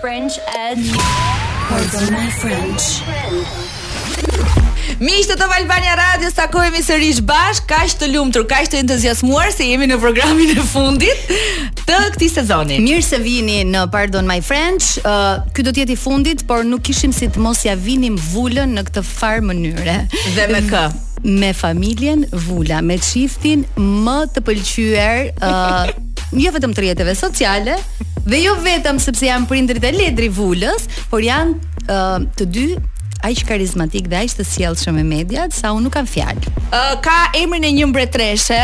French Edge Pardon My French Miqtë e Top Albania Radio, takohemi sërish bashkë, kaq të lumtur, kaq të entuziasmuar se jemi në programin e fundit të këtij sezoni. Mirë se vini në Pardon My French. Uh, ky do të jetë i fundit, por nuk kishim si të mos ia vinim vulën në këtë farë mënyre. Dhe me kë? Me familjen Vula, me çiftin më të pëlqyer uh, jo vetëm të rrjeteve sociale, Dhe jo vetëm sepse janë prindërit e Ledri Vulës, por janë uh, të dy aq karizmatikë dhe aq të sjellshëm me mediat sa unë nuk kam fjalë. Uh, ka emrin e një mbretëreshe,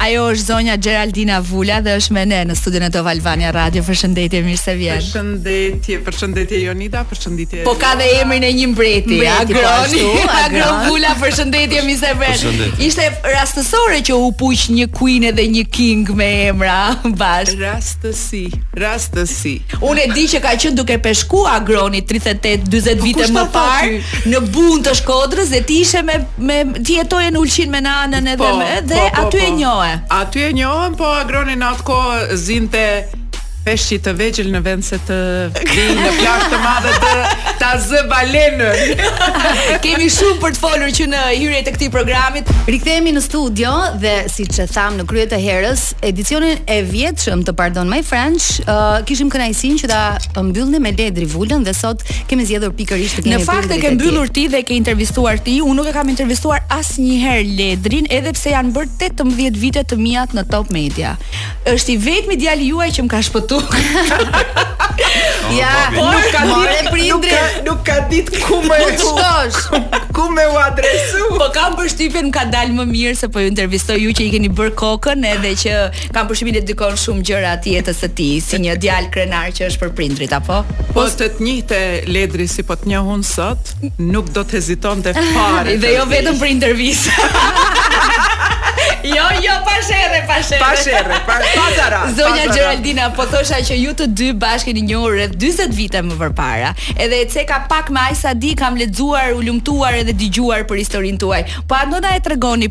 Ajo është zonja Xheraldina Vula dhe është me ne në studion e Top Albania Radio. Përshëndetje, mirë se vjen. Përshëndetje, përshëndetje Jonida, Po ka dhe emrin e një mbreti, mbreti Agroni, po ashtu, Agron Vula, përshëndetje mirë se vjen. Ishte rastësore që u puq një queen edhe një king me emra bashkë. Rastësi, rastësi. Unë e di që ka qenë duke peshku Agroni 38 40 po vite më parë në Bunë të Shkodrës dhe ti ishe me me ti jetoje në Ulqin me nanën edhe po, me dhe po, po, aty po. e njohe. Aty u njohëm, po Agroni në atë kohë zinte Peshq të vegjël në vend se të vijë në plazh të madhe të ta zërë balenën. Kemi shumë për të folur që në hyrje të këtij programi. Rikthehemi në studio dhe siç e thamë në krye të herës, edicionin e vjetshëm të Pardon My French, uh, kishim kënaqësinë që ta mbyllnim me Ledri Vulën dhe sot kemi zgjedhur pikërisht të kemi Në fakt e ke mbyllur ti dhe e ke intervistuar ti, unë nuk e kam intervistuar asnjëherë Ledrin, edhe pse janë bërë 18 vite të mia në Top Media. Është i vetmi djali juaj që më ka shpëtuar. ja, po nuk ka ditë prindri. Nuk, nuk ka ditë ku me e çu. Ku me u adresu? Po kam përshtypjen më ka dalë më mirë se po ju intervistoj ju që i keni bërë kokën edhe që kam përshtypjen e edukon shumë gjëra të jetës së tij, si një djalë krenar që është për prindërit apo? Po, po të të njihte Ledri si po të njoh unë sot, nuk do të hezitonte fare. Dhe jo vetëm për intervistë. jo, jo, pa sherre, pa sherre. Pa sherre, pa pazare. Zonja Xheraldina, po thosha që ju të dy bashkë jeni njohur rreth 40 vite më përpara. Edhe e ceka pak me aq sa di, kam lexuar, hulumtuar edhe dëgjuar për historinë tuaj. Po a do na e tregoni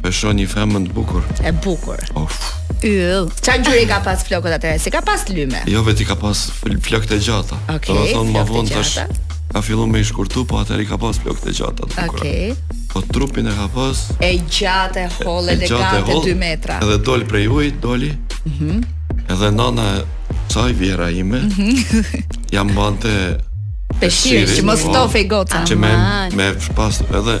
E shoh një femër të bukur. E bukur. Of. Yll. Çfarë ngjyre ka pas flokët atëherë? Si ka pas lyme? Jo, vetë ka pas flokë të gjata. Okay, do të thonë më vonë tash. Ka filluar me i shkurtu, po atëherë ka pas flokë të gjata të bukura. Okej. Okay. Po trupin e ka pas. E gjatë, e hollë, e gjatë, e 2 metra. Edhe doli prej ujit, doli. Mhm. Mm edhe nana e saj vjehrra ime. Mm -hmm. Ia mbante peshqirin, që mos ftohej goca. Që me, me pas edhe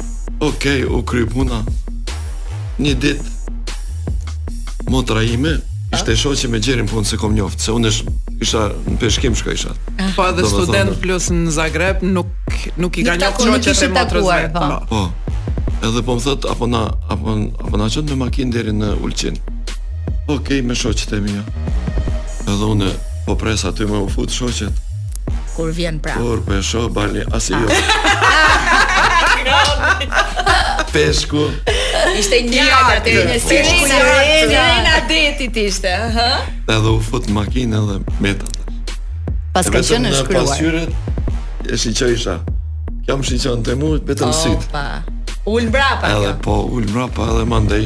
Ok, u kry puna. Një dit motra ime ishte shoqe me Gjerin, po unë s'e kom njoft, se unë isha në peshkim shka isha. Po edhe student plus në Zagreb nuk nuk i kom njoft shoqet e motrës vet. Po. po. Edhe po më thot apo na apo apo na çon me makinë deri në Ulqin. Okej, okay, me shoqet e mia. Edhe unë po pres aty me u fut shoqet. Kur vjen pra. Kur po e shoh bana ah jo. Peshku. Ishte një atë një sirenë, sirena detit ishte, ha? Edhe u fut makinë edhe meta. Pas ka qenë në shkruar. Pasqyrën e shiqojsha. Kjo më shiqonte mu vetëm sytë. Opa. Ul mbrapa. Edhe po, ul mbrapa edhe mandej.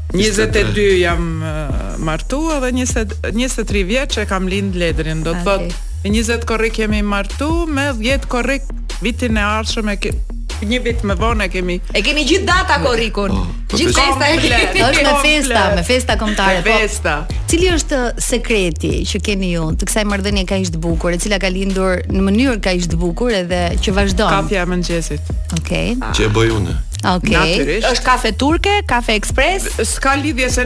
22 jam martu edhe 20 23 vjeç e kam lind Ledrin, do të okay. thotë Në 20 korrik jemi martu, me 10 korrik vitin e ardhshëm e ke... një vit më vonë kemi. E kemi gjithë datat korrikun. Oh, po, gjithë festa e kemi. Është me festa, me festa kombëtare. Po. Festa. Cili është sekreti që keni ju të kësaj marrëdhënie kaq të bukur, e cila ka lindur në mënyrë kaq të bukur edhe që vazhdon. Kafja e mëngjesit. Okej. Okay. Që e bëj unë. Okej. Okay. Natyrisht. Është kafe turke, kafe ekspres? S'ka lidhje se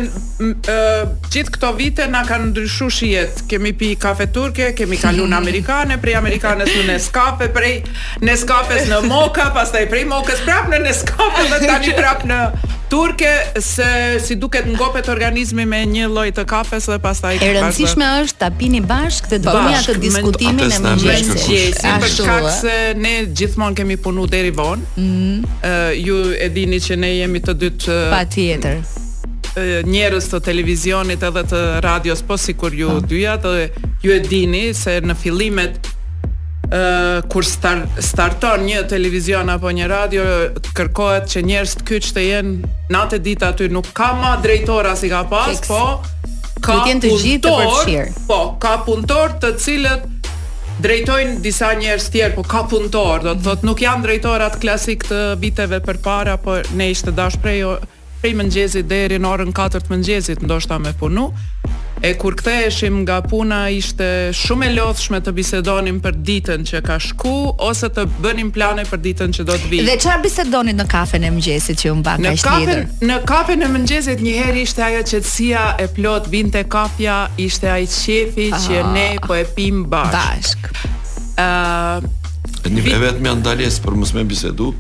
gjithë këto vite na kanë ndryshuar shijet. Kemi pi kafe turke, kemi kalu në amerikane, prej amerikanes në Nescafe, prej Nescafes në Moka, pastaj prej Mokës prap në Nescafe dhe tani prap në turke se si duket ngopet organizmi me një lloj të kafes dhe pastaj e rëndësishme është ta pini bashkë dhe të bëni atë diskutimin e mëngjesit. Ashtu se ne gjithmonë kemi punu deri vonë. Ëh, ju e dini që ne jemi të dy Patjetër. njerëz të televizionit edhe të radios, po sikur ju po. dyja dhe ju e dini se në fillimet ëh kur star, starton një televizion apo një radio, kërkohet që njerëzit kyç të jenë natë e ditë aty, nuk ka më drejtor si ka pas, Fiks. po ka të gjithë të përfshirë. Po, ka punëtor të cilët Drejtojnë disa njerëz tjerë, po ka punëtor, do të thotë nuk janë drejtorët klasik të viteve përpara, por ne ishte dash prej prej mëngjesit deri në orën 4 të mëngjesit ndoshta me punu. E kur ktheheshim nga puna ishte shumë e lodhshme të bisedonim për ditën që ka shku ose të bënim plane për ditën që do të vijë. Dhe çfarë bisedonit në kafen e mëngjesit që ju mban kaq lidhur? Në kafen në kafen e mëngjesit një herë ishte ajo që Qetësia e plot vinte kafja ishte ai qejfi ah, që ne po e pim bashk. Bashk. Ë uh, Vetëm me ndalesë për mos me bisedu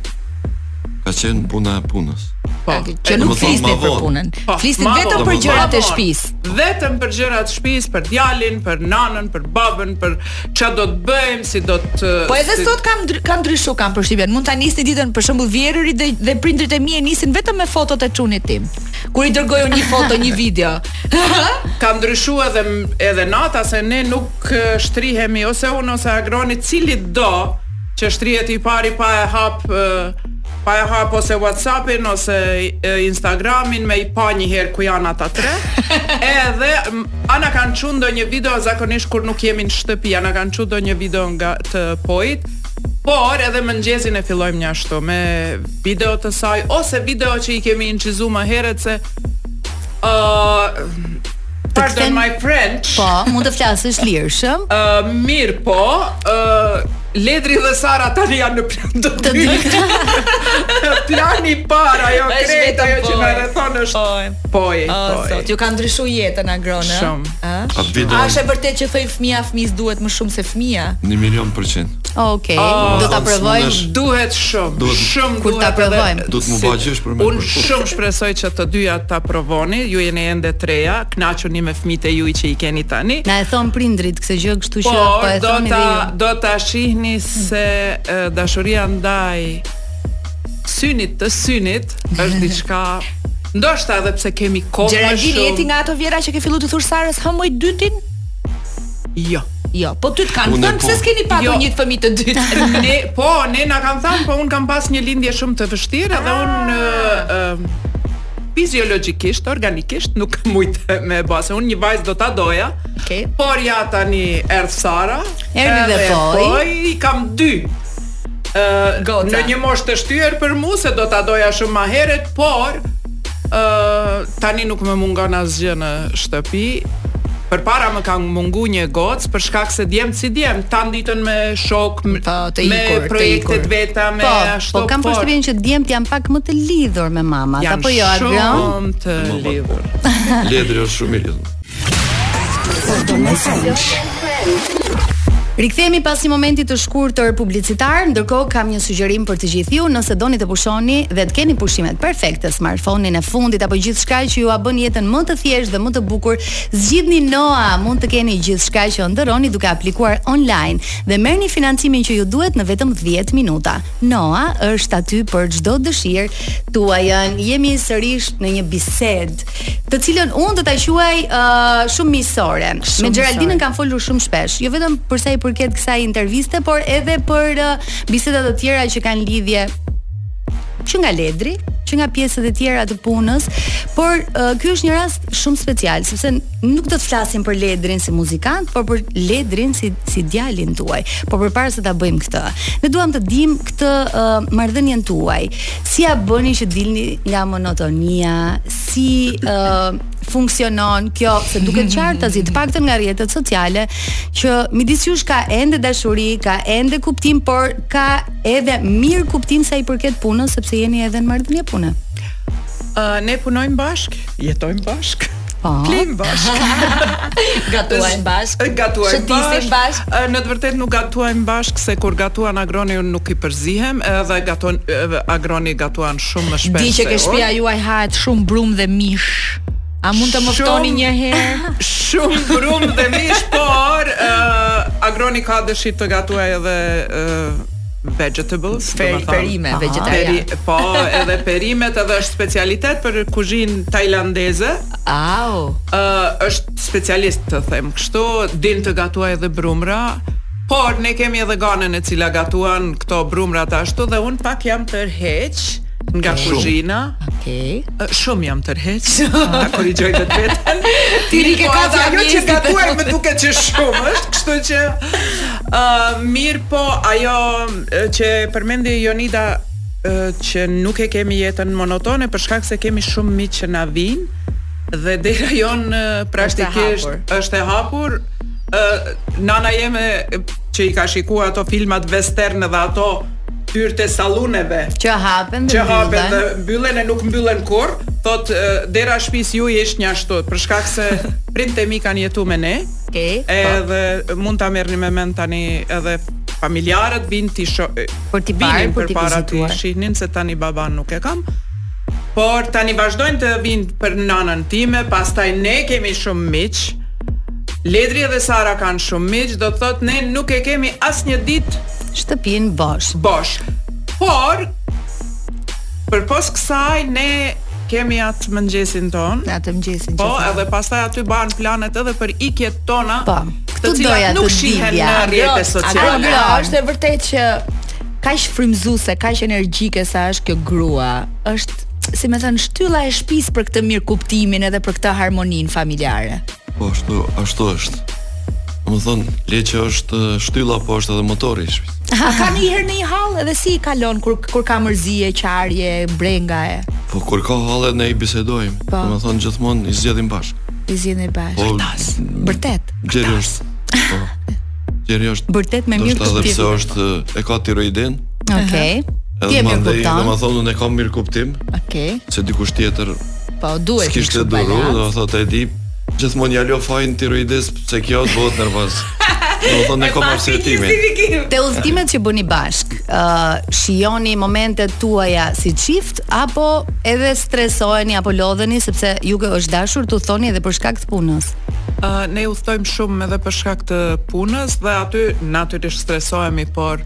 Ka qenë puna e punës Po, që nuk flisni për punën po, Flisni vetëm për gjërat e shpis Vetëm për gjërat e shpis Për djalin, për nanën, për babën Për që do të bëjmë, si do të Po edhe si... sot kam, ka ndryshu kam përshtypjen Mund ta nisni ditën për shembull vjehrri dhe, dhe prindrit e mi e nisin vetëm me fotot e çunit tim Kur i dërgoj u një foto, një video. Ka ndryshuar edhe edhe nata se ne nuk shtrihemi ose unë ose Agroni cilido që shtrihet i pari pa e hap pa e hap ose WhatsAppin ose Instagramin me i pa një herë ku janë ata tre. Edhe a na kanë çu ndonjë video zakonisht kur nuk jemi në shtëpi, a na kanë çu ndonjë video nga të Poit. Por edhe mëngjesin e fillojmë njashtu me video të saj ose video që i kemi inçizu më herët se uh, Pardon my French. Po, mund të flasësh lirshëm. Ë uh, mirëpo, ë uh, Ledri dhe Sara tani janë në plan të dy. Plani i parë, ajo krejt ajo që na rrethon është Poi. Poi. Ju ka ndryshuar jetën Agron, ë? Shumë. A është e vërtet që thonë fëmija i fëmijës duhet më shumë se fëmija? 1 milion për qind. Okej, oh, do ta provojmë. Duhet shumë. Duhet shumë kur ta provojmë. Do të më bëj gjësh për më. Unë shumë shpresoj që të dyja ta provoni. Ju jeni ende të reja, kënaquni me fëmijët e juaj që i keni tani. Na e thon prindrit këtë gjë, kështu që po e thoni dhe ju. Do ta shihni se dashuria ndaj synit të synit Është diçka Ndoshta edhe pse kemi kohë më shumë. Gjera, Gjini je ti nga ato vjehrra që ke filluar t'i thosh Sarës hë moj të dytin? Jo. Jo, po ty të kanë thënë pse po. s'keni patur jo. një fëmijë të dytë. ne, po, ne na kanë thënë, po un kam pas një lindje shumë të vështirë dhe un ë ah. uh, fiziologjikisht, organikisht nuk kam mujtë me ba se. Unë një vajzë do ta doja. Okay. Por ja tani erdh Sara. Erdhi dhe Poi. Po i kam dy. Goca. Në një moshë të shtyrë për mua se do ta doja shumë më herët, por ë tani nuk më mungon asgjë në shtëpi. Përpara më ka mungu një gocë për shkak se djemt si djemt, tan ditën me shok, me, po, të ikur, me projektet e veta, me po, ashtu. Po, kam përshtypjen që djemt janë pak më të lidhur me mamat, apo jo, Adrian? Janë shumë të lidhur. Ledri është shumë i lidhur. Rikthehemi pas një momenti të shkurtër publicitar, ndërkohë kam një sugjerim për të gjithë ju, nëse doni të pushoni dhe të keni pushimet perfekte, smartphone-in e fundit apo gjithçka që jua bën jetën më të thjeshtë dhe më të bukur, zgjidhni Noa, mund të keni gjithçka që ëndërroni duke aplikuar online dhe merrni financimin që ju duhet në vetëm 10 minuta. Noa është aty për çdo dëshirë tuajën. Jemi sërish në një bisedë, të cilën unë do ta quaj uh, shumë miqësore. Me Xheraldinën kam folur shumë shpesh, jo vetëm për sa i përket kësaj interviste, por edhe për uh, biseda të tjera që kanë lidhje që nga Ledri, që nga pjesët e tjera të punës, por uh, ky është një rast shumë special, sepse nuk do të flasim për Ledrin si muzikant, por për Ledrin si si djalin tuaj. Por përpara se ta bëjmë këtë, ne duam të dimë këtë uh, marrëdhënien tuaj. Si ia bëni që dilni nga monotonia? Si uh, funksionon kjo se duket qartazi të paktën nga rrjetet sociale që midis jush ka ende dashuri, ka ende kuptim, por ka edhe mirëkuptim sa i përket punës sepse jeni edhe në marrëdhënie pune. Uh, ne punojmë bashkë, jetojmë bashkë. Po. Flim bashkë. Gatuajmë bashkë. Gatuajmë bashkë. Bashkë. Në të vërtetë nuk gatuajmë bashkë se kur gatuan Agroni unë nuk i përzihem, edhe gaton Agroni gatuan shumë më shpesh. Di që ke shpia juaj hahet shumë brumë dhe mish. A mund të më ftoni një herë? Shumë brumë dhe mish, por uh, Agroni ka dëshirë të gatuajë edhe uh, vegetables, domethënë perime vegetariane. Peri, po, edhe perimet edhe është specialitet për kuzhinë tajlandeze. Au. Ë uh, është specialist të them kështu, din të gatuajë edhe brumra. Por ne kemi edhe Ganën e cila gatuan këto brumrat ashtu dhe unë pak jam tërheqë nga kuzhina. Okej. Okay. Shumë jam tërheqë. Ta korrigjoj vetveten. Ti rri ke kafe ajo që gatuan më duket që shumë është, kështu që ë uh, mirëpo ajo që përmende Jonida uh, që nuk e kemi jetën monotone për shkak se kemi shumë miq që na vijnë dhe dera jonë praktikisht është e hapur. Ë uh, nana jeme që i ka shiku ato filmat western dhe ato dyer të saluneve që hapen dhe që hapen dhe mbyllen e nuk mbyllen kurrë, thotë dera e shpisë juj isht njashtu për shkak se prindët e mi kanë jetu me ne okay, edhe po. mund ta merrni me mend tani edhe familjarët vijnë të sho për të parë për të para të shihnin se tani babën nuk e kam por tani vazhdojnë të vijnë për nanën time pastaj ne kemi shumë miq Ledri dhe Sara kanë shumë miq, do të thotë ne nuk e kemi asnjë ditë Shtëpinë bosh. Bosh. Por përpos kësaj ne kemi atë mëngjesin tonë. Atë mëngjesin. Po, edhe pastaj aty bëhen planet edhe për ikjet tona. Po. Këto të cilat nuk shihen në rrjete sociale. Jo, është e vërtetë që kaq frymëzuese, kaq energjike sa është kjo grua. Është si me thënë shtylla e shpisë për këtë mirëkuptimin edhe për këtë harmoninë familjare. Po ashtu, ashtu është. Domethënë, le që është shtylla, po është edhe motori i shpis. A ka ndonjëherë ndonjë hall edhe si i kalon kur, kur ka mërzie, qarje, brenga e? Po kur ka halle ne i bisedojmë. Po. Domethënë, gjithmonë i zgjidhim bashkë. I zgjidhni bashkë. Po, tas. Bërtet. Gjeri është. Po. Gjeri është. Bërtet me mirëkuptim. Do të thotë është e ka tiroiden. Okej. Ti e mirëkupton. Domethënë unë e kam mirëkuptim. Okej. Se dikush tjetër Po duhet. Kishte duru, do thotë e di. Gjithmonë ja lë fajin tiroides se kjo të bëhet nervoz. Domethënë kom arsyetimin. Te udhëtimet që bëni bashk, ë, shijoni momentet tuaja si çift apo edhe stresoheni apo lodheni sepse juve ju është dashur t'udhtoni edhe për shkak të punës. Ë, ne udhtojmë shumë edhe për shkak të punës dhe aty natyrisht stresohemi, por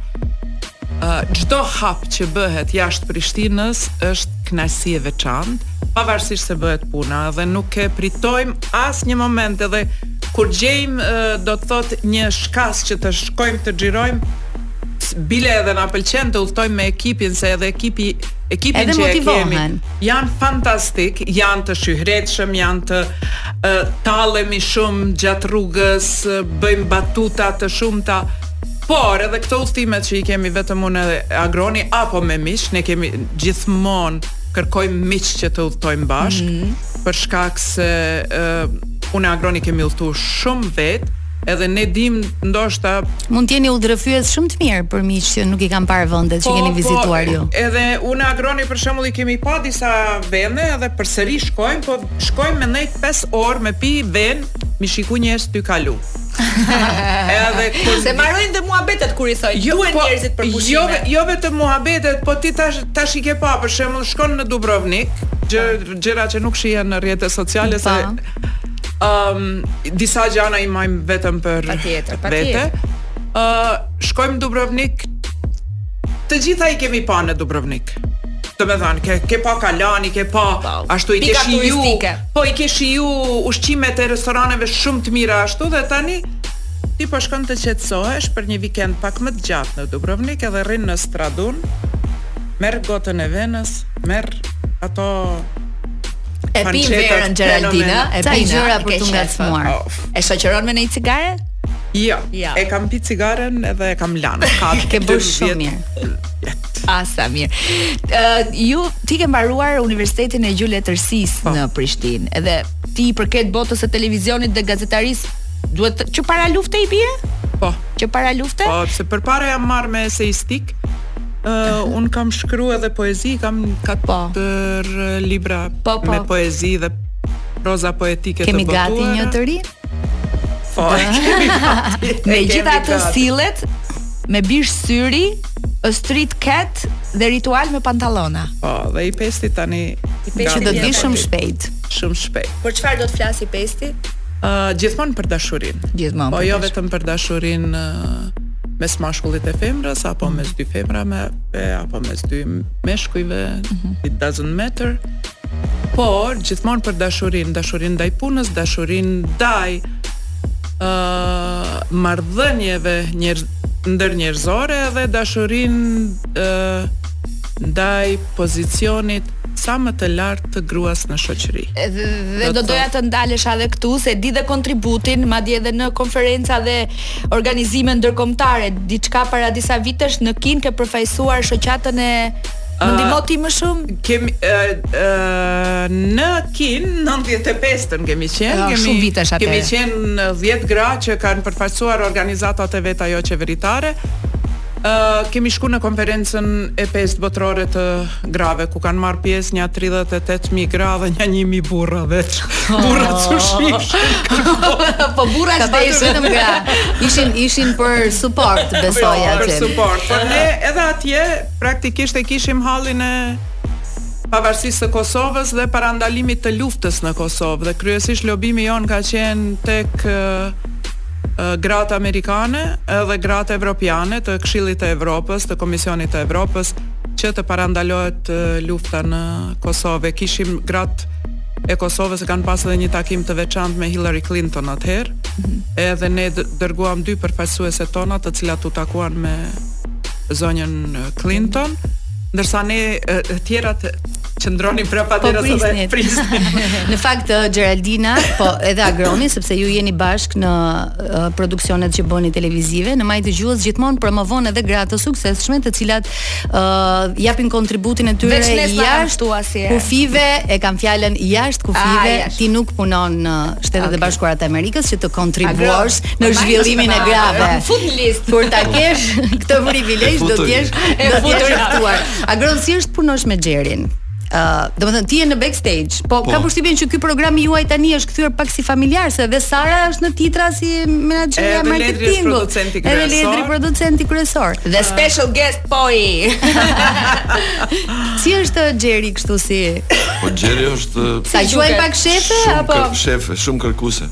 Çdo hap që bëhet jashtë Prishtinës është kënaqësi e veçantë, pavarësisht se bëhet puna dhe nuk e pritojmë asnjë moment edhe kur gjejmë do të thotë një shkas që të shkojmë të xhirojmë bile edhe na pëlqen të udhtojmë me ekipin se edhe ekipi ekipin edhe që e kemi janë fantastik, janë të shyhretshëm, janë të uh, tallemi shumë gjatë rrugës, bëjmë batuta të shumta, Por edhe këto udhëtime që i kemi vetëm unë edhe Agroni apo me miq, ne gjithmonë kërkojmë miq që të udhëtojmë bashkë, mm -hmm. për shkak se uh, unë Agroni kemi udhëtu shumë vet, edhe ne dim ndoshta mund të jeni udhërrëfyes shumë të mirë për miq që nuk i kanë parë vendet po, që keni po, vizituar po, ju. Edhe unë Agroni për shembull i kemi pa disa vende edhe përsëri shkojmë, po shkojmë me nejt 5 orë me pi ven, mi shiku njerëz tu kalu. Edhe kur se mbarojnë dhe muhabetet kur i thoj, jo, duhen po, njerëzit për pushime. Jo, jo vetëm muhabetet, po ti tash i ke pa për shembull shkon në Dubrovnik, gjëra që nuk shihen në rrjete sociale se um, disa gjana i majmë vetëm për, patjetër, për vete. Uh, shkojmë në Dubrovnik. Të gjitha i kemi pa në Dubrovnik. Domethënë, ke, ke pa kalanë, ke pa, ashtu i ke shiju, Po i ke shiju ushqimet e restoraneve shumë të mira ashtu dhe tani Ti po shkon të qetësohesh për një vikend pak më të gjatë në Dubrovnik edhe rrin në Stradun. Merr gotën e venës, merr ato e pin verën Geraldina, e pin gjëra për të ngacmuar. Oh. E shoqëron me një cigare? Jo. Ja. Jo. E kam pi cigaren edhe e kam lanë. Ke bërë shumë mirë. A ah, sa mirë. Uh, ju ti ke mbaruar Universitetin e Gjuhë-letërsisë po. në Prishtinë. Edhe ti i përket botës së televizionit dhe gazetarisë duhet që para lufte i bie? Po. Që para lufte? Po, se përpara jam marrë me eseistikë. Uh, unë kam shkruar edhe poezi, kam katër po. libra po, po. me poezi dhe proza poetike Kemi të botuara. Kemi gati një të ri? Po, e kemi gati. Me gjitha stilet, me bisht syri, a street cat dhe ritual me pantalona. Po, dhe i pesti tani. I pesti që do të vijë shumë shpejt. Shumë shpejt. Për çfarë do të flasi pesti? Uh, gjithmonë për dashurinë. Gjithmonë. Po jo vetëm për dashurinë uh, mes mashkullit e femrës apo mes dy femrave apo mes dy meshkujve. Mm -hmm. It doesn't matter. Por, gjithmonë për dashurinë, dashurinë ndaj punës, dashurinë ndaj uh, marrëdhënieve njer, ndër njerëzore dhe dashurinë uh, ndaj pozicionit sa më të lartë të gruas në shoqëri. Dhe, dhe do doja të ndalesh edhe këtu se di dhe kontributin, madje edhe në konferenca dhe organizime ndërkombëtare, diçka para disa vitesh në Kinë ke përfaqësuar shoqatën e Më ah, ndihmo ti më shumë? Kemi ë uh, uh, në Kinë 95-ën kemi qenë, uh, kemi shumë vitesh atëherë. Kemi qenë 10 gra që kanë përfaqësuar organizatat e veta jo qeveritare. Ë uh, kemi shku në konferencën e 5 botërore të grave ku kanë marrë pjesë nja 38000 gra dhe nja 1000 burra veç. Oh. Burra çuçish. po burra ka bërë vetëm gra. Ishin ishin për support besoj atje. Për support. Por ne edhe atje Praktikisht e kishim hallin e pavarësisë së Kosovës dhe parandalimit të luftës në Kosovë dhe kryesisht lobimi jonë ka qenë tek gratë amerikane edhe gratë evropiane të Këshillit të Evropës, të Komisionit të Evropës që të parandalohet lufta në Kosovë. Kishim gratë e Kosovës e kanë pas edhe një takim të veçantë me Hillary Clinton atëherë. Mm -hmm. Edhe ne dërguam dy përfaqësuese tona, të cilat u takuan me zonjën Clinton, ndërsa ne të tjerat qëndronim prapa po dera sa të prisnim. në fakt uh, Xheraldina, po edhe Agroni sepse ju jeni bashkë në uh, produksionet që bëni televizive, në majë të gjuhës gjithmonë promovon edhe gra të suksesshme, të cilat uh, japin kontributin e tyre jashtë tuasi. Kufive e kam fjalën jashtë kufive, ah, ti nuk punon në Shtetet okay. e Bashkuara të Amerikës që të kontribuosh në zhvillimin e grave. Fut në listë. Kur ta kesh këtë privilegj do të jesh e futur ftuar. Agron si është të punosh me Xherin? Ë, uh, domethënë ti je në backstage, po, po. kam përshtypjen që ky program i juaj tani është kthyer pak si familjar se dhe Sara është në titra si menaxherja e marketingut. Edhe Ledri producenti kryesor. Dhe uh, special guest po. si është Xheri kështu si? Po Xheri është Ta quajmë pak shefe apo? Shumë shefe, shumë kërkuese.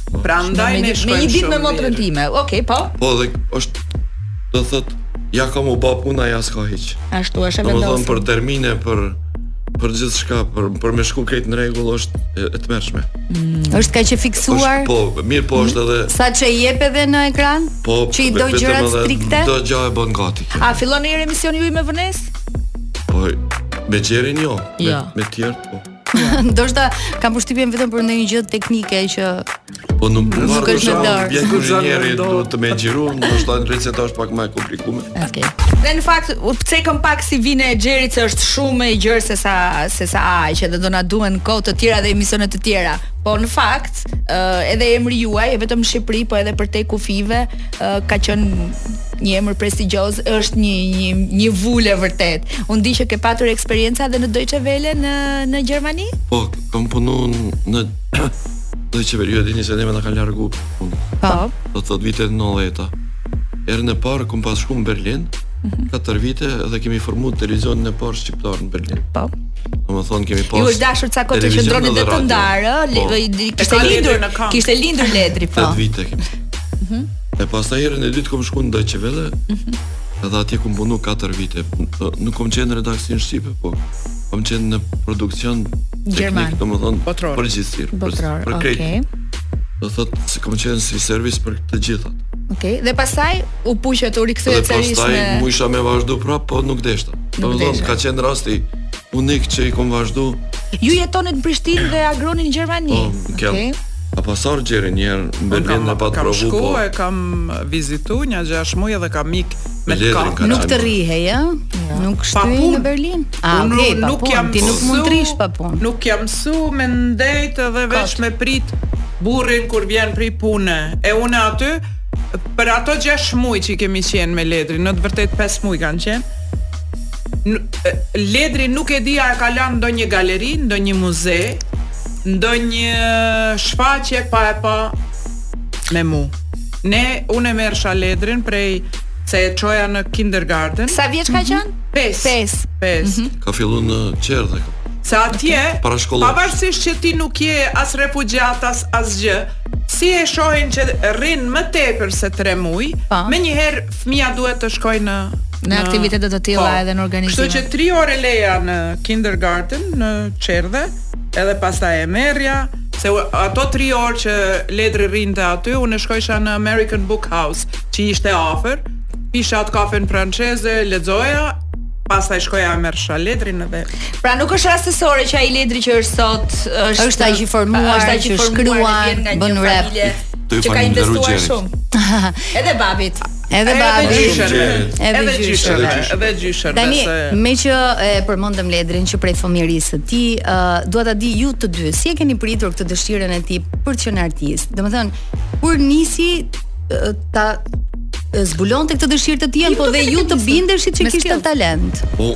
Prandaj ne shkojmë. Ne një ditë me motrën time. Okej, po. Po dhe është do thot ja kam u bë puna ja s'ka hiç. Ashtu është e vendosur. Domethënë për termine për për gjithçka, për për me shku këtë në rregull është e, e tmerrshme. Mm. Është kaq e fiksuar? Është, po, mirë po është edhe. Saç e jep edhe në ekran? Po, që i do gjërat strikte? Çdo gjë e bën gati. A fillon një emision ju me vonesë? Po, me xherin jo, me, jo. me tjerë po. Ndoshta kam përshtypjen vetëm për ndonjë gjë teknike që po nuk do ta kesh në dorë. Ja kur njëri do të më xhiro, ndoshta në rreth është pak më e komplikuar. Okej. Okay. Dhe në fakt e cekëm pak CV-në e Xherit se është shumë më e gjerë se sa se sa aq edhe do na duhen kohë të tjera dhe emisione të tjera. Po në fakt, uh, edhe emri juaj, jo vetëm në Shqipëri, po edhe përtej kufijve, uh, ka qenë Një emër prestigjioz është një një një vulë vërtet. Unë di që ke patur eksperienca edhe në Deutsche Welle në në Gjermani? Po, kam punuar në Deutsche Welle, ju dini se ne na kanë largu. Po. Do të thotë vitet 90-ta. Herën e parë kom pas shku në Berlin. Mhm. Katër vite dhe kemi formuar televizionin e parë shqiptar në Berlin. Po. Do të thonë kemi pas. Ju është dashur ca kohë që të qëndroni dhe të ndarë, ë, po. kishte lindur, kishte lindur Ledri, po. Katër vite kemi. Mhm. E pastaj herën e dytë kom shku në Deutsche Welle, edhe atje kom punu 4 vite. Nuk kom qenë në redaksin shqipe, po kom qenë në produksion teknik, domethënë, për gjithçka. Botror, për, për okay. Do thotë, se kom qenë si servis për të gjithat. Ok, dhe pastaj u puqët, u rikthyet sërish në... Dhe pastaj mujsha me vazhdu prapë, po nuk deshta. Nuk deshta. Domethënë, ka qenë rasti, unik që i kom vazhdu Ju jetonit në Prishtinë dhe Agroni në Gjermani Po, po okay. Ka pas ardh Xheri njëherë në Berlin e pat provu po Kam shku e kam vizitu një gjashtë muj edhe kam ik me të ka Nuk të rrihej, jo? jo. Nuk të rrihej në Berlin A, ok, okay, pa punë nuk jam Ti nuk mund të rrish pa punë Nuk jam msu me ndejt edhe veç me prit burrin kur vjen prej pune E unë aty Për ato gjashtë muj që i kemi qenë me Ledrin Në të vërtet 5 muj kanë qenë Ledri nuk e di a e ka lanë ndonjë galeri, ndonjë muze, ndonjë shfaqje pa e pa me mu. Ne unë e merrsha Ledrin prej se e çoja në kindergarten. Sa vjeç ka qenë? 5. 5. 5. Ka filluar në çerdhe. Se atje, pavarësisht që ti nuk je as refugjat asgjë, si e shohin që rrin më tepër se 3 muj, po. menjëherë Fëmija duhet të shkojë në në aktivitete të tilla po, edhe në organizime. Kështu që 3 orë e leja në kindergarten, në çerdhe, edhe pastaj e merrja, se ato 3 orë që Ledri rrinte aty, unë shkojsha në American Book House, që ishte afër, pisha atë kafen franceze, lexoja pastaj shkoja merrsha Ledrin edhe. Pra nuk është rastësore që ai Ledri që është sot është është aq i formuar, është ai që shkruan, bën rap. Të ju falenderoj Gjerit. Edhe babit. Edhe babit. Edhe gjyshën. Edhe gjyshën. Tani meqë e përmendëm Ledrin që prej fëmijërisë së tij uh, dua ta di ju të dy si e keni pritur këtë dëshirën e tij për të qenë artist. Domethënë kur nisi uh, ta zbulonte këtë dëshirë të tij apo dhe ju të bindeshit që kishte talent. Po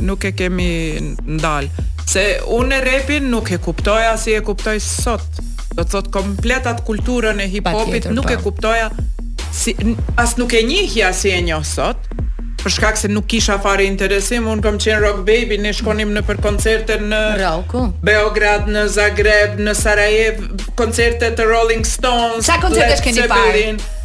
nuk e kemi ndal. Se unë repin nuk e kuptoja si e kuptoj sot. Do të thotë komplet atë kulturën e hip hopit nuk po. e kuptoja si as nuk e njihja si e njoh sot. Për shkak se nuk kisha fare interesim, unë kam qenë rock baby, ne shkonim nëpër koncerte në Rocku. Beograd, në Zagreb, në Sarajevë, koncerte të Rolling Stones. Sa koncerte keni parë?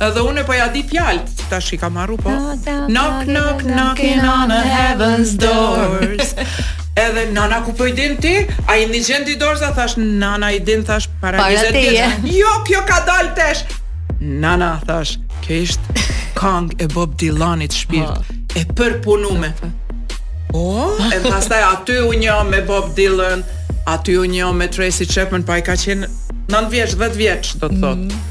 Edhe unë po ja di fjalët. Tash i kam marru po. Knock knock knocking on heaven's door. Edhe nana ku po i din ti? A i ndigjon ti Doors-a? Thash nana i din thash para 20 vjet. Jo, kjo ka dal tesh. Nana thash, kjo ishte kang e Bob Dylanit shpirt oh. e përpunume. Oh, e pastaj aty u njoh me Bob Dylan, aty u njoh me Tracy Chapman, po ai ka qenë 9 vjeç, 10 vjeç, do të thotë. Mm.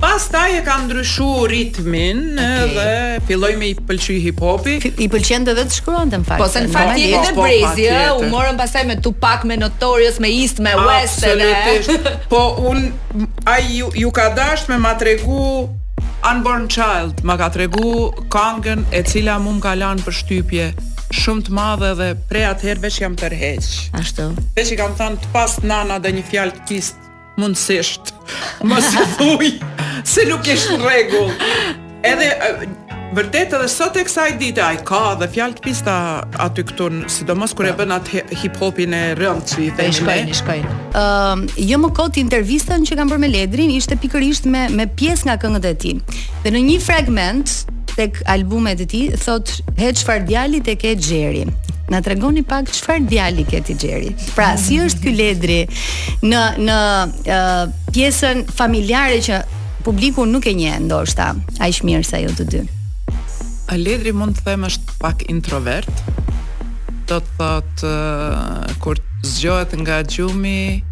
Pastaj e ka ndryshu ritmin okay. dhe filloi me i pëlqy hip hopi. I pëlqente dhe të shkruante në fakt. Po se në fakt jeni dhe po, po, brezi, ë, u morën pastaj me Tupac, me Notorious, me East, me West edhe. Absolutisht. Po un ai ju, ju ka dash me ma tregu Unborn Child, ma ka tregu kangën e cila mu më ka lanë përshtypje shumë të madhe dhe prej atëherë veç jam tërheq. Ashtu. Veç i kam thënë të pastë nana dhe një fjalë të pistë Mundësisht. Mos e thuj se nuk je në rregull. Edhe vërtet edhe sot e kësaj dite ai ka dhe fjalë të pista aty këtu, sidomos kur e bën atë hip hopin e rëndë si i themi. Shkojnë, shkojnë. Ëm, ehm, uh, jo më kot intervistën që kam bërë me Ledrin ishte pikërisht me me pjesë nga këngët e tij. Dhe në një fragment tek albumet e tij thot he çfarë djali ke Xheri. Na tregoni pak çfarë djali ke ti Xheri. Pra, si është ky Ledri? në në uh, pjesën familjare që publiku nuk e njeh ndoshta aq mirë sa ju të dy. A Ledri mund të them është pak introvert. Do të thotë uh, kur zgjohet nga gjumi,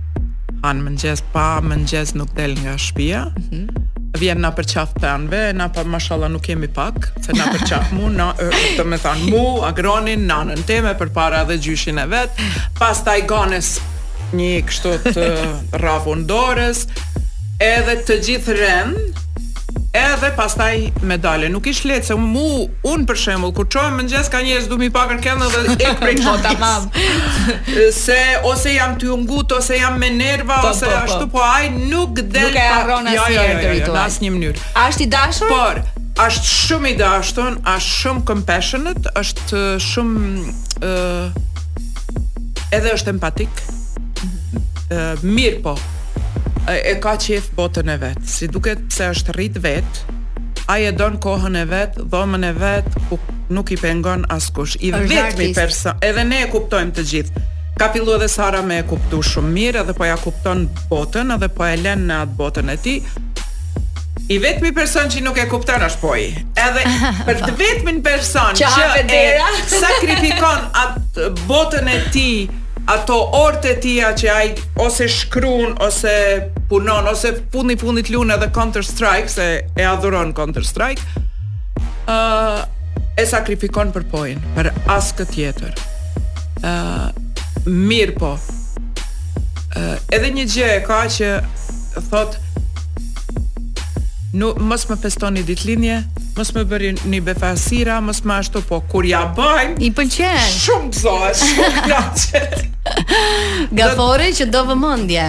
han mëngjes pa mëngjes nuk del nga shtëpia. Mm -hmm vjen na përqaf tanëve, na mashallah nuk jemi pak, se na përqaf mu, na, të me thanë mu, Agronin, nanën teme, përpara dhe gjyshin e vet, pastaj Ganës Një kështu të rrapun dorës, edhe të gjithë rren, edhe pastaj me dale. Nuk ish lehtë se mu un për shembull kur çohem n'mëngjes ka njerëz s'du me pa kërkën edhe e prej po tamam. se ose jam tu u ngut ose jam me nerva po, ose po, po. ashtu po. po ai nuk del nuk e harron jo, jo, asnjë jo, jo, jo, jo, në asnjë mënyrë. A është i dashur? Po është shumë i dashur, është shumë compassionate, është shumë ë uh, Edhe është empatik. Ë mirëpo e, e ka qef botën e vet. Si duket pse është rrit vet, ai e don kohën e vet, dhomën e vet, ku nuk i pengon askush. I vetmi Është artist. person, edhe ne e kuptojmë të gjithë. Ka fillu edhe Sara me e kuptu shumë mirë, edhe po ja kupton botën, edhe po e len në atë botën e tij. I vetmi person që nuk e kupton është Poi. Edhe për të vetmin person që, që dera. e sakrifikon atë botën e tij, ato orët e tija që ai ose shkruan ose punon ose fundi fundit luan edhe Counter Strike se e adhuron Counter Strike. ë uh, e sakrifikon për Poin, për askë tjetër. ë uh, mirëpo. ë uh, edhe një gjë e ka që thot Jo mos më festoni ditëlindje, mos më bëni befasira, mos më ashtu po kur ja bajmë. I pëlqen. Shumë gëzohet, shumë kënaqet. Gaforre që do vëmendje.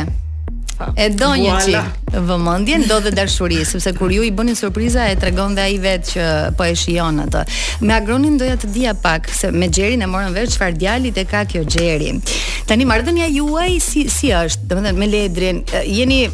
E do një voilà. çik vëmendjen, do dhe dashuri, sepse kur ju i bëni surpriza e tregon dhe ai vet që po e shijon atë. Me Agronin doja të dija pak se me Xherin e morëm vesh çfarë djali e ka kjo Xheri. Tani marrëdhënia juaj si si është? Domethënë me Ledrin jeni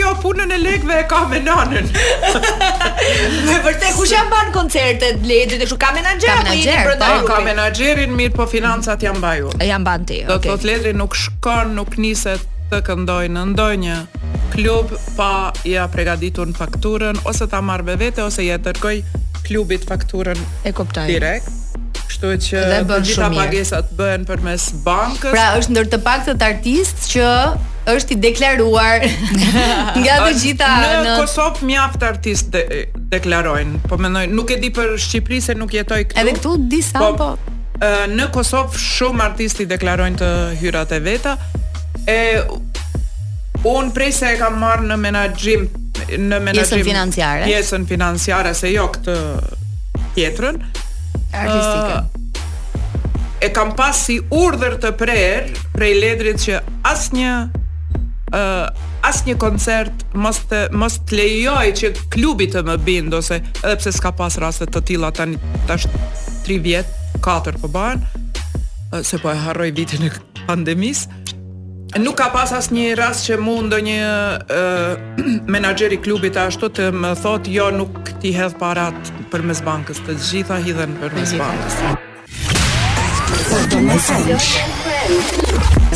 jo, punën e lekëve e ka me nanën. Me vërtet kush ja mban koncertet, Ledrit, kështu ka menaxher apo jeni brenda grupit? Ka menaxherin, mirë po financat ja mbaj unë. Ja mban ti. Do të thotë Ledri nuk shkon, nuk niset të këndojë në ndonjë klub pa ia pregaditur fakturën ose ta marrë me vete ose ia dërgoj klubit fakturën e kuptoj direkt Kështu që dhe bën shumë mirë. pagesat bëhen përmes bankës. Pra është ndër të paktët artist që është i deklaruar nga të gjitha në, në... Kosovë mjaft artistë de, deklarojnë. Po mendoj, nuk e di për Shqipëri se nuk jetoj këtu. Edhe këtu disa po, po... Në Kosovë shumë artistë i deklarojnë të hyrat e veta. E unë prej se e kam marr në menaxhim në menaxhim pjesën financiare. Pjesën financiare se jo këtë tjetrën artistike. Uh, e kam pas si urdhër të prerë prej Ledrit që asnjë ë uh, asnjë koncert mos të mos të lejoj që klubi të më bind ose edhe pse s'ka pas raste të tilla tani tash 3 vjet, 4 po bën, se po e harroj vitin e pandemisë. Nuk ka pas asnjë rast që mu ndonjë menaxher i klubit ashtu të më thotë jo nuk t'i hedh parat përmes bankës, të gjitha hidhen përmes bankës.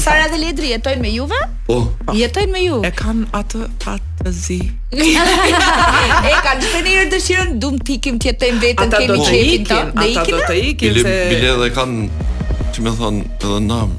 Sara dhe Ledri jetojnë me juve? Po. Jetojnë me ju. E kanë atë fat të zi. e kanë çfarë një herë dëshirën dum të ikim të jetojmë vetëm të kemi qejfin tonë. Ata do të ikin, ata do të ikin se bile dhe kanë, ti më thon, edhe nam.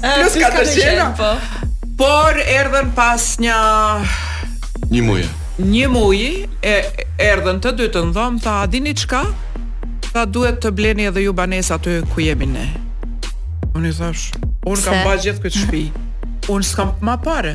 Plus 4 qena, po. Por erdhën pas nja një muji. Një muji e erdhën të dytë n'dhomë, tha, a dini çka? Tha duhet të bleni edhe ju banesa aty ku jemi ne. Unë i thash, unë kam ba gjithë këtë shpi. Unë s'kam ma pare.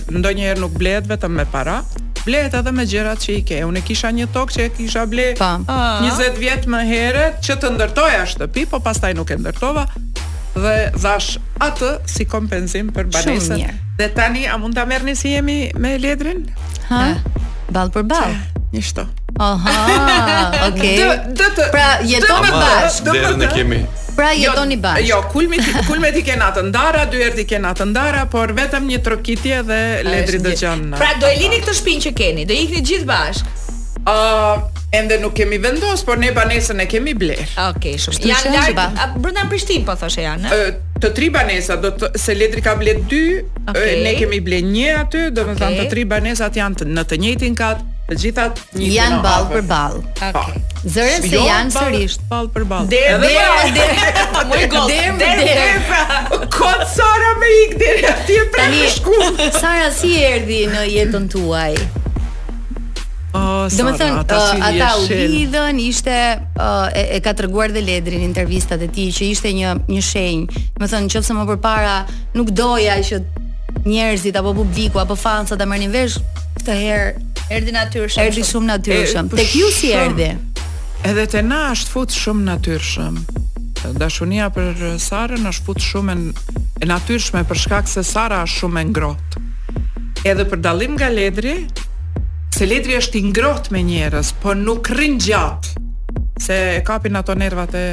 Ndonjëherë nuk blehet vetëm me para, blehet edhe me gjërat që i ke. Unë kisha një tokë që e kisha ble pa. 20 vjet më herët që të ndërtoja shtëpi, po pastaj nuk e ndërtova dhe dhash atë si kompenzim për banesën. Dhe tani a mund ta merrni me mend si jemi me Ledrin? Ha. Ballë për ballë. Një shto. Aha, okay. Do të pra jetojmë bashkë. Do të kemi. Pra jo, jetoni jo, bashkë. Jo, kulmet i, kulmet i kena të ndara, dyert i kena të ndara, por vetëm një trokitje dhe Ledri do jetë. Pra do e lini këtë shpinë që keni, do ikni gjithë bashkë. Ë, uh, ende nuk kemi vendos, por ne banesën e kemi bler. Okej, okay, shumë. Janë larg, brenda Prishtinë po thoshe janë. Ë, të tri banesa do të se Ledri ka bler dy, okay. ne kemi bler një aty, do të okay. thotë të tri banesat janë të, në të njëjtin kat, të gjitha Jan ball për ball. Okej. Zëre se janë sërish. Ball për ball. Der Edhe der pra. der. Po më gol. Der më Der, der. der, pra. Kot Sara me ik deri atje pra Tani në shku. Sara si erdhi në jetën tuaj? Oh, Do me thënë, ata si ë, ata u lidhën, ishte, ë, e, e ka treguar dhe Ledri në intervistat e tij, që ishte një, një shenjë. Do me thënë, qoftë se më përpara nuk doja që njerëzit, apo publiku, apo fansat ta merrnin vesh, Këtë herë erdhi natyrshëm. Erdhi shumë natyrshëm. Tek ju si erdhi? Edhe te na është fut shumë natyrshëm. Dashunia për Sarën është fut shumë e natyrshme për shkak se Sara është shumë e ngrohtë. Edhe për dallim nga Ledri, se Ledri është i ngrohtë me njerëz, po nuk rrin gjatë se e kapin ato nervat e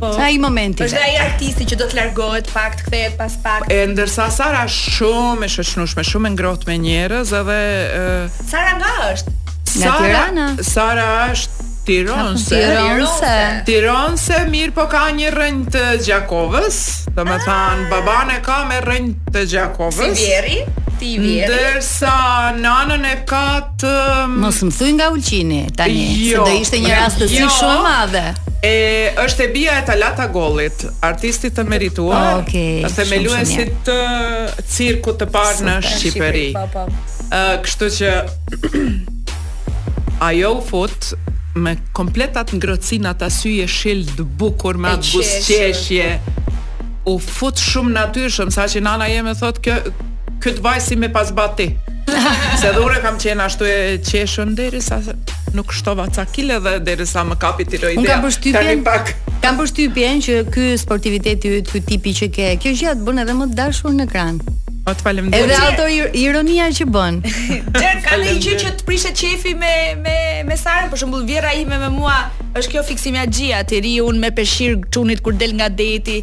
Po. Sa i momenti. Është ai artisti që do të largohet pak, të kthehet pas pak. E ndërsa Sara është shumë e shoqënueshme, shumë e ngrohtë me njerëz edhe e... Sara nga është? Nga Sara, Tirana. Sara është Tironse. Tironse. Tironse mirë po ka një rënjë të Gjakovës, do më thanë, ah. babën e ka me rënjë të Gjakovës. Si vjehrri? Si vjehrri? Ndërsa nanën e ka të Mos më thuj nga Ulqini tani, jo, se do ishte një rastësi jo, shumë e madhe. E është e bija e Telat Agollit, artistit të merituar. Okej. Okay, është themeluesit të cirkut të parë në Shqipëri. Po, po. Ë, kështu që ajo u fut me komplet at ngrohtësinë ata sy jeshil të bukur me atë buzëqeshje u fut shumë natyrshëm sa që nana jeme thot kjo Këtë vajzë si me e pas ba ti Se dhe unë kam qenë ashtu e qeshun Deri sa nuk shtova ca kile dhe deri sa më kapi tiroidea Unë kam përshtypjen pak Kam përshtypjen që ky sportiviteti yt, ky tipi që ke, kjo gjë të bën edhe më të dashur në ekran. Po të falem Edhe autoironia që bën. Dhe ka një gjë që të prishet qefi me me me Sarën, për shembull vjehrra ime me mua, është kjo fiksim magjia, t'i rri unë me peshir çunit kur del nga deti.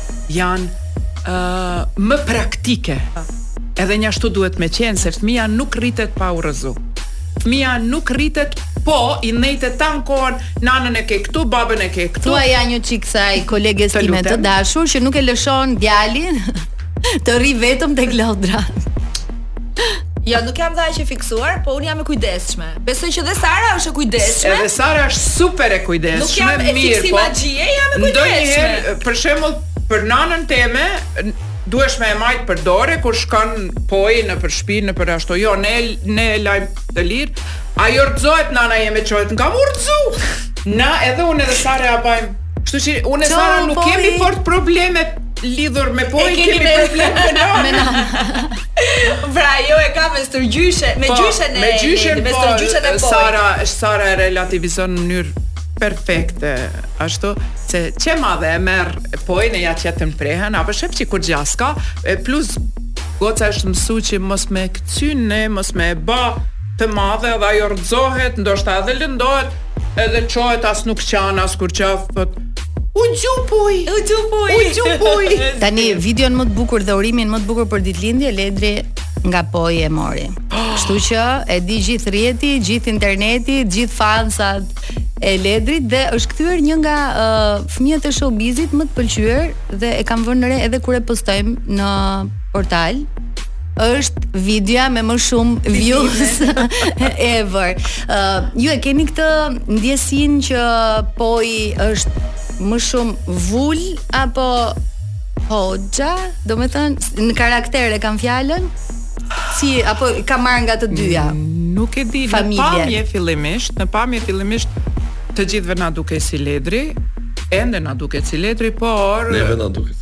janë uh, më praktike. Edhe njashtu duhet me qenë, se fëmija nuk rritet pa u rëzu. Fëmija nuk rritet po i nejte tan kohën, nanën e ke këtu, babën e ke këtu. Thuaja një çikë kësaj, koleges time të dashur, që nuk e lëshon djalin të rri vetëm tek lodrat. Jo, nuk jam dhe aq e fiksuar, po unë jam e kujdesshme. Besoj që dhe Sara është e kujdesshme. Edhe Sara është super e kujdesshme. Nuk jam e fiksim, po. Magjie, jam e kujdesshme. Ndonjëherë, për shembull, për nanën teme, duhesh me e majtë për dore, kur shkon Poi nëpër shpi, nëpër ashtu, jo, ne, e lajmë të lirë, ai rrëzohet nana jeme çohet, nga m'u rrëzu! Ne, edhe unë edhe Sara e bajmë. Kështu që unë e Sara nuk kemi fort probleme lidhur me Poin, kemi, kemi probleme me nana. Pra jo e ka me stërgjyshen, me po, gjyshen e me gjyshen, me po, stërgjyshen e po. Sara, Sara e relativizon në mënyrë perfekte, ashtu s'e qet t'madhe e merr Poin e e qet n'prehën, a po sheh që kurgja s'ka, e plus goca është mësu që mos me kqyr ne, mos me e ba të madhe dhe ajo rëzohet, ndoshta edhe lëndohet, Edhe çohet as nuk qan as kurgja thot U gjupuj. U gjupuj. U gjupuj. Tani videon më të bukur dhe urimin më të bukur për ditëlindje Ledri nga Poi e mori. Kështu që e di gjithë rrjeti, gjithë interneti, gjithë fansat e Ledrit dhe është kthyer një nga uh, fëmijët e showbizit më të pëlqyer dhe e kam vënë re edhe kur e postojmë në portal është videoja me më shumë views ever. Uh, ju e keni këtë ndjesinë që Poi është më shumë Vula apo Hoxha, domethënë, në karakter e kam fjalën, si, apo ka marrë nga të dyja? Mm, nuk e di, në pamje fillimisht, në pamje fillimisht, të gjithve na duket si Ledri, ende na duket si Ledri, por... Neve na duket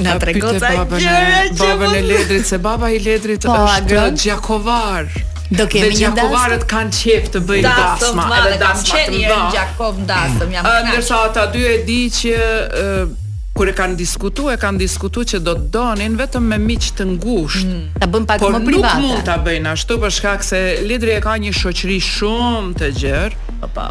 Na trego ca gjëra që babën e Ledrit se baba i Ledrit po, është gjakovar. Do kemi një dasmë. Gjakovarët kanë qejf të bëjnë dasma, edhe dasma të bëjnë. Në Gjakovë dasmë jam. Ndërsa ata dy e di që kur e kanë diskutuar, e kanë diskutuar që do të donin vetëm me miq të ngushtë. Mm. Ta bëjnë pak më private. Por nuk mund ta bëjnë ashtu për shkak se Ledri e ka një shoqëri shumë të gjerë. Po po.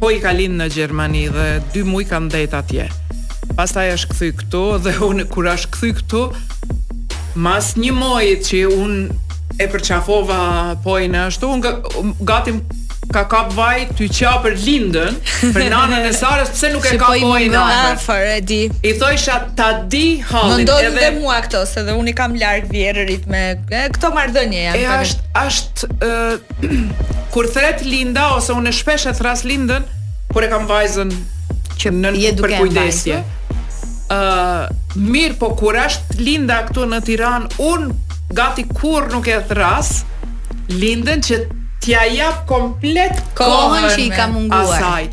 Poi ka lind në Gjermani dhe dy muaj ka ndejt atje. Pastaj është kthy këtu dhe unë kur është kthy këtu mas një muaji që unë e përqafova Poin ashtu, unë gati m'ka kap vaji tu qa për Lindën, për nanën e Sarës, pse nuk e ka Poin afër, e di. I thojsha ta di hallin. Më edhe... dhe mua këto, se dhe unë i kam larg vjehrrit me... E, këto marrëdhënie janë. E, ashtu, ashtu, Kur thrret Linda ose unë shpesh e thrras Lindën kur e kam vajzën nën përkujdesje. Ë, uh, mirëpo kur është Linda këtu në Tiranë, un gati kurrë nuk e thrras Lindën që t'ia jap komplet kohën që i ka munguar. Asaj.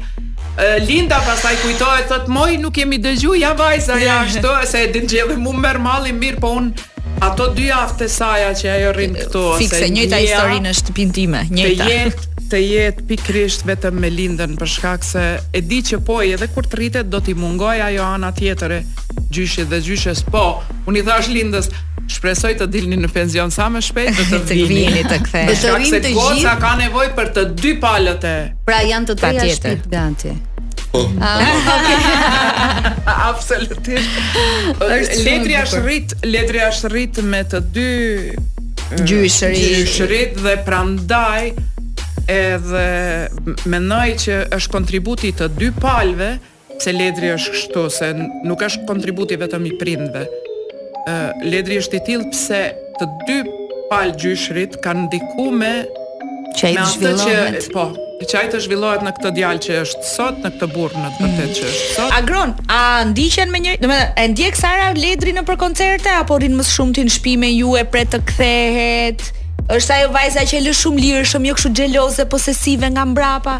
Linda pastaj kujtohet thot moj nuk jemi dëgju ja vajza ja ashtu se e din qysh mu m'merr malli mirëpo un Ato dy javë të saja që ajo rrin këtu ose Fiks, e njëjta histori në shtëpinë time, njëjta. Të jetë të jetë pikërisht vetëm me Lindën për shkak se e di që Poi edhe kur të rritet do t'i mungojë ajo ana tjetër e gjyshit dhe gjyshes. Po, unë i thashë Lindës, shpresoj të dilni në pension sa më shpejt dhe të vini të ktheheni. Të rrimë të gjithë. Goca ka nevojë për të dy palët e. Pra janë të treja shtëpi gati. Po. Absolutisht. Ledri është rrit, Ledri është rrit me të dy gjyshërit, gjyshërit dhe prandaj edhe mendoj që është kontributi të dy palëve pse Ledri është kështu se nuk është kontributi vetëm i prindve. Ledri është i tillë pse të dy palë gjyshrit kanë ndiku me që ai të zhvillohet. Po, që ai të zhvillohet në këtë djalë që është sot, në këtë burrë në të vërtetë mm. që është sot. Agron, a ndiqen me njëri, domethënë e ndjek Sara Ledrin nëpër koncerte apo rrin më shumë ti në shtëpi me ju e pret të kthehet? Është ajo vajza që e lë shumë lirshëm, jo kështu xheloze, posesive nga mbrapa.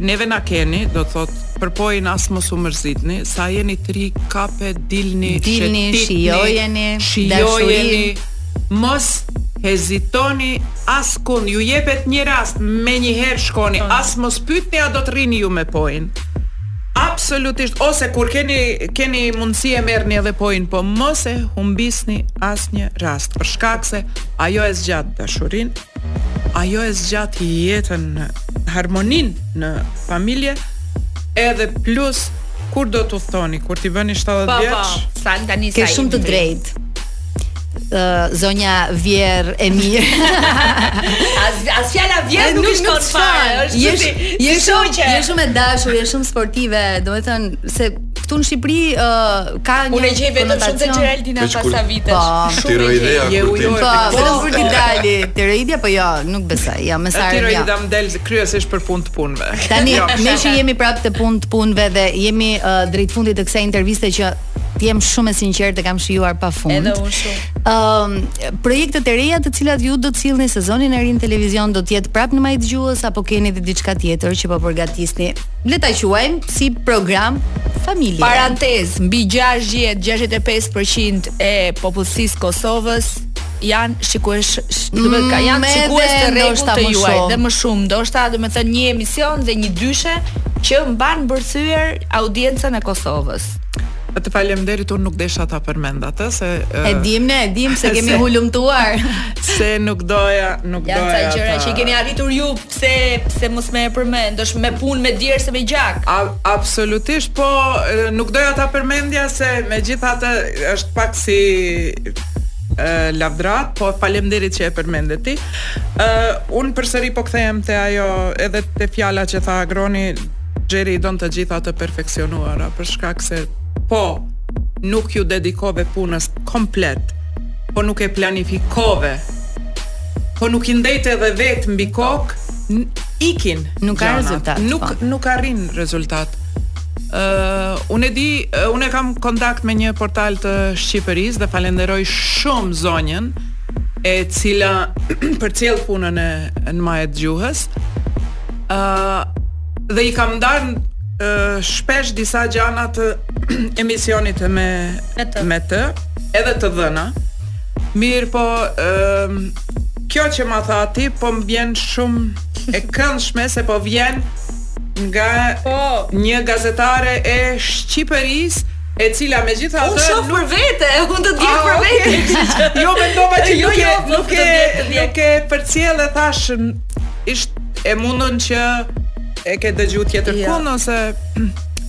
Neve na keni, do thotë, për Pojin as mos u mërzitni, sa jeni të ri kape dilni, dilni shetitni, shijojeni, shijojeni, mos hezitoni askund, ju jepet një rast, menjëherë shkoni, po. as mos pytni a do të rrini ju me Pojin. Absolutisht, ose kur keni, keni mundësi e merrni edhe Pojin, po mos e humbisni asnjë rast, për shkak se ajo e zgjat dashurinë, Ajo e zgjat jetën, harmoninë në familje edhe plus kur do të thoni, kur t'i bëni 70 vjeç. Po, po, sa tani sa. Ke shumë të drejtë zonja vjehërr e mirë. as as fjala vjehërr nuk shkon fare, është je je shumë je shumë e dashur, je shumë sportive, domethënë se Këtu në Shqipëri uh, ka një Unë gjej veten shumë te Geraldina pas sa vitesh. Po, shumë tiroidea kur ti. Po, vetëm kur të dali. Tiroidea po jo, nuk besoj. Jo, më sa. Tiroidea më del kryesisht për punë të punëve. Tani, jo. ne që jemi prapë te punët e punëve dhe jemi uh, drejt fundit të kësaj interviste që të jem shumë e sinqertë, e kam shijuar pafund. Edhe unë shumë. Ëm, um, projektet e reja të cilat ju do të sillni sezonin e ri në televizion do të jetë prapë Në majë të gjuhës apo keni diçka tjetër që po përgatisni? Le ta quajmë si program familje. Parantezë, mbi 60, 65% e popullsisë së Kosovës janë shikues, do të thotë janë mm, shikues të rregullt tuaj dhe më shumë, ndoshta domethënë një emision dhe një dyshe që mban mbërthyer audiencën e Kosovës. Po të faleminderit, unë nuk desha ta përmend atë se e dimë ne, e dimë se kemi hulumtuar. Se nuk doja, nuk doja. Ja sa gjëra që i keni arritur ju Pse pse mos me e përmend, është me punë me djersë me gjak. A, absolutisht, po nuk doja ta përmendja se megjithatë është pak si lavdëratë, po falemderit që e përmende ti. Uh, unë përsëri po kthehem te ajo edhe te fjala që tha Agroni, Xheri i don të gjitha të perfeksionuara, për shkak se po nuk iu dedikove punës komplet, po nuk e planifikove Po nuk i ndejte edhe vetë mbi kokë, ikin. Nuk ka rezultat. Nuk, po, nuk arrin rezultat. Uh, unë e di, uh, unë e kam kontakt me një portal të Shqipërisë dhe falenderoj shumë zonjën e cila përcjell punën e Në majë të gjuhës uh, dhe i kam ndarë uh, shpesh disa gjana të emisionit me, me të, edhe të dhëna Mirpo, ëm kjo që ma tha ti po më vjen shumë e këndshme se po vjen nga po. një gazetare e Shqipërisë e cila megjithatë... Unë shof për vete, e unë të të ndjek ah, për vete. jo, mendova që jo, nuk jo, e, nuk e, nuk e përcjell e thashë, është e mundur që e ke dëgju tjetër ja. kund, ose...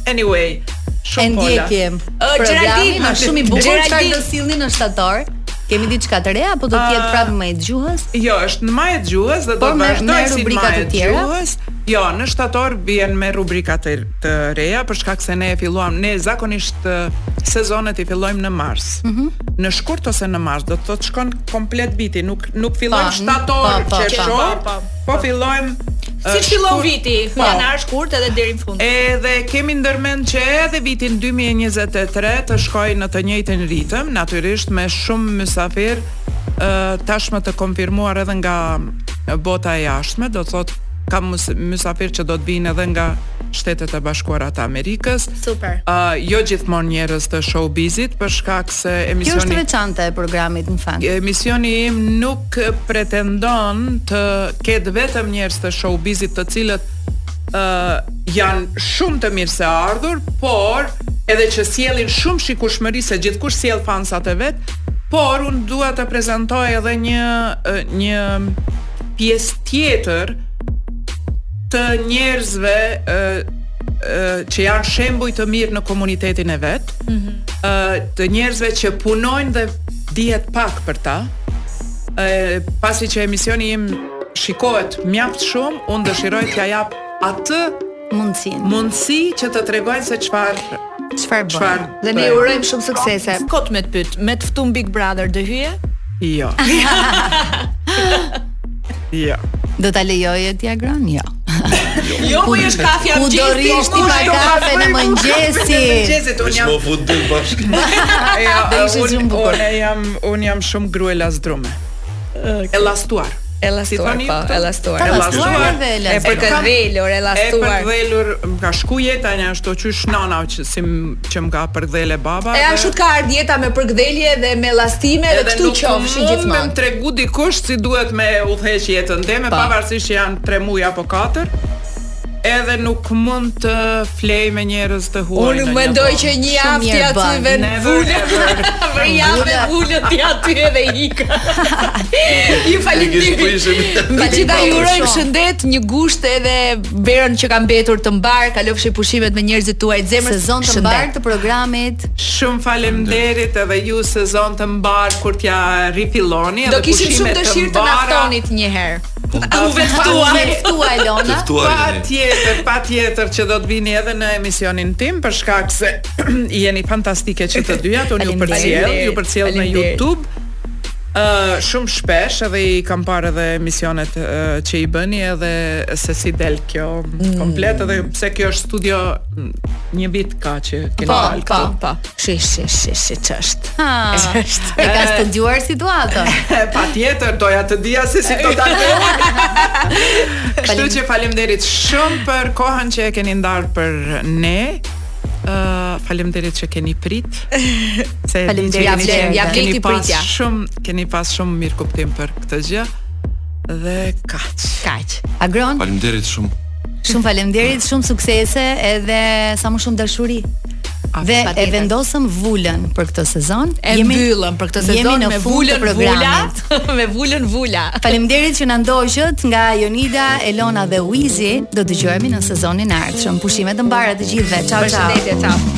Anyway, shumë e ndjekim. Programin është shumë i bukur çfarë do sillni në shtator. Kemi diçka të re apo do të jetë prapë majë e gjuhës? Jo, është Në majë të gjuhës dhe do të vazhdojë si rubrika të tjera. Gjuhës. Jo, në shtator vjen me rubrika të, të reja për shkak se ne e filluam ne zakonisht sezonet i fillojmë në mars. Mm -hmm. Në shkurt ose në mars do të thotë shkon komplet viti, nuk nuk fillon shtator, qershor, Po fillojmë siç fillon viti, po, janar, shkurt edhe deri në fund. Edhe kemi ndërmend që edhe vitin 2023 të shkojë në të njëjtin ritëm, natyrisht me shumë mysafirë, tashmë të konfirmuar edhe nga bota e jashtme, do të thotë kam mysafirë që do të vijnë edhe nga Shtetet e Bashkuara të Amerikës, Super. Ë uh, jo gjithmonë njerëz të showbizit për shkak se emisioni Kjo është e veçanta e programit në fakt. Emisioni im nuk pretendon të ketë vetëm njerëz të showbizit të cilët ë uh, janë shumë të mirëseardhur, por edhe që sjellin shumë shikueshmëri se gjithkush sjell fansat e vet, por unë dua të prezantoj edhe një uh, një pjesë tjetër të njerëzve uh, që janë shembuj të mirë në komunitetin e vet, ëh, mm -hmm. të njerëzve që punojnë dhe dihet pak për ta. Ëh, pasi që emisioni im shikohet mjaft shumë, unë dëshiroj t'ia jap atë mundësi, mundësi që të tregojnë se çfarë Çfarë bëjnë? Dhe ne urojmë shumë suksese. Kot me të pyet, me të ftu në Big Brother do hyje? Jo. Jo. Do ta lejoje ti Agron? Jo. Jo, po është kafja gjithë. Ku do rrish ti pa kafe në mëngjes? Në mëngjes do jam. Po futi dy bashkë. Jo, unë jam unë jam shumë gru e lazdrume. E llastuar. E llastuar, po, e llastuar. E llastuar dhe e llastuar. E përkëdhelur, e llastuar. E përkëdhelur, më ka shku jeta njashtu që është nana që, si, që më ka përkëdhel baba. E ashtu të ka ardhë jeta me përkëdhelje dhe me llastime dhe kështu qofshi gjithmonë. Edhe nuk mund me më tregu dikush si duhet me udhëheq jetën dhe me po. pavarësisht që janë tre muj apo katër. edhe nuk mund të flej me njerëz të huaj. Unë mendoj që një javë ti aty vë vulë. Për javë vulë ti aty edhe ik. Ju faleminderit. Mbi të gjitha ju urojmë shëndet, një gusht edhe verën që ka mbetur të mbarë, kalofshi pushimet me njerëzit tuaj të zemrës. Sezon të mbarë të programit. Shumë faleminderit edhe ju sezon të mbarë kur t'ia rifilloni edhe pushime të mbara. Do kishim shumë dëshirë të na ftonit një herë. Po, A u ftuar? Më ftua Elona. Patjetër, patjetër që do të vini edhe në emisionin tim për shkak se jeni fantastike që të dyja, unë ju përcjell, ju përcjell në YouTube. Ë uh, shumë shpesh edhe i kam parë edhe emisionet uh, që i bëni edhe se si del kjo mm. komplet edhe pse kjo është studio një vit ka që keni dalë. Po, po, po. Shi shi shi shi ç'është. Ha. E ka studiuar situatën. Patjetër doja të dija se si do ta Kështu që faleminderit shumë për kohën që e keni ndarë për ne. Ë uh, faleminderit që keni prit. Se faleminderit që ia vlejti pritja. Shumë keni pas shumë mirëkuptim për këtë gjë. Dhe kaq. Kaq. Agron. Faleminderit shumë. Shumë faleminderit, shumë suksese edhe sa më shumë dashuri. Ah, dhe e vendosëm vulën për këtë sezon. E mbyllëm për këtë sezon jemi në me vulën vula, me vulën vula. Faleminderit që na ndoqët nga Jonida, Elona dhe Uizi. Do të dëgjohemi në sezonin e ardhshëm. Pushime të mbara të gjithëve. Ciao ciao. Përshëndetje, ciao.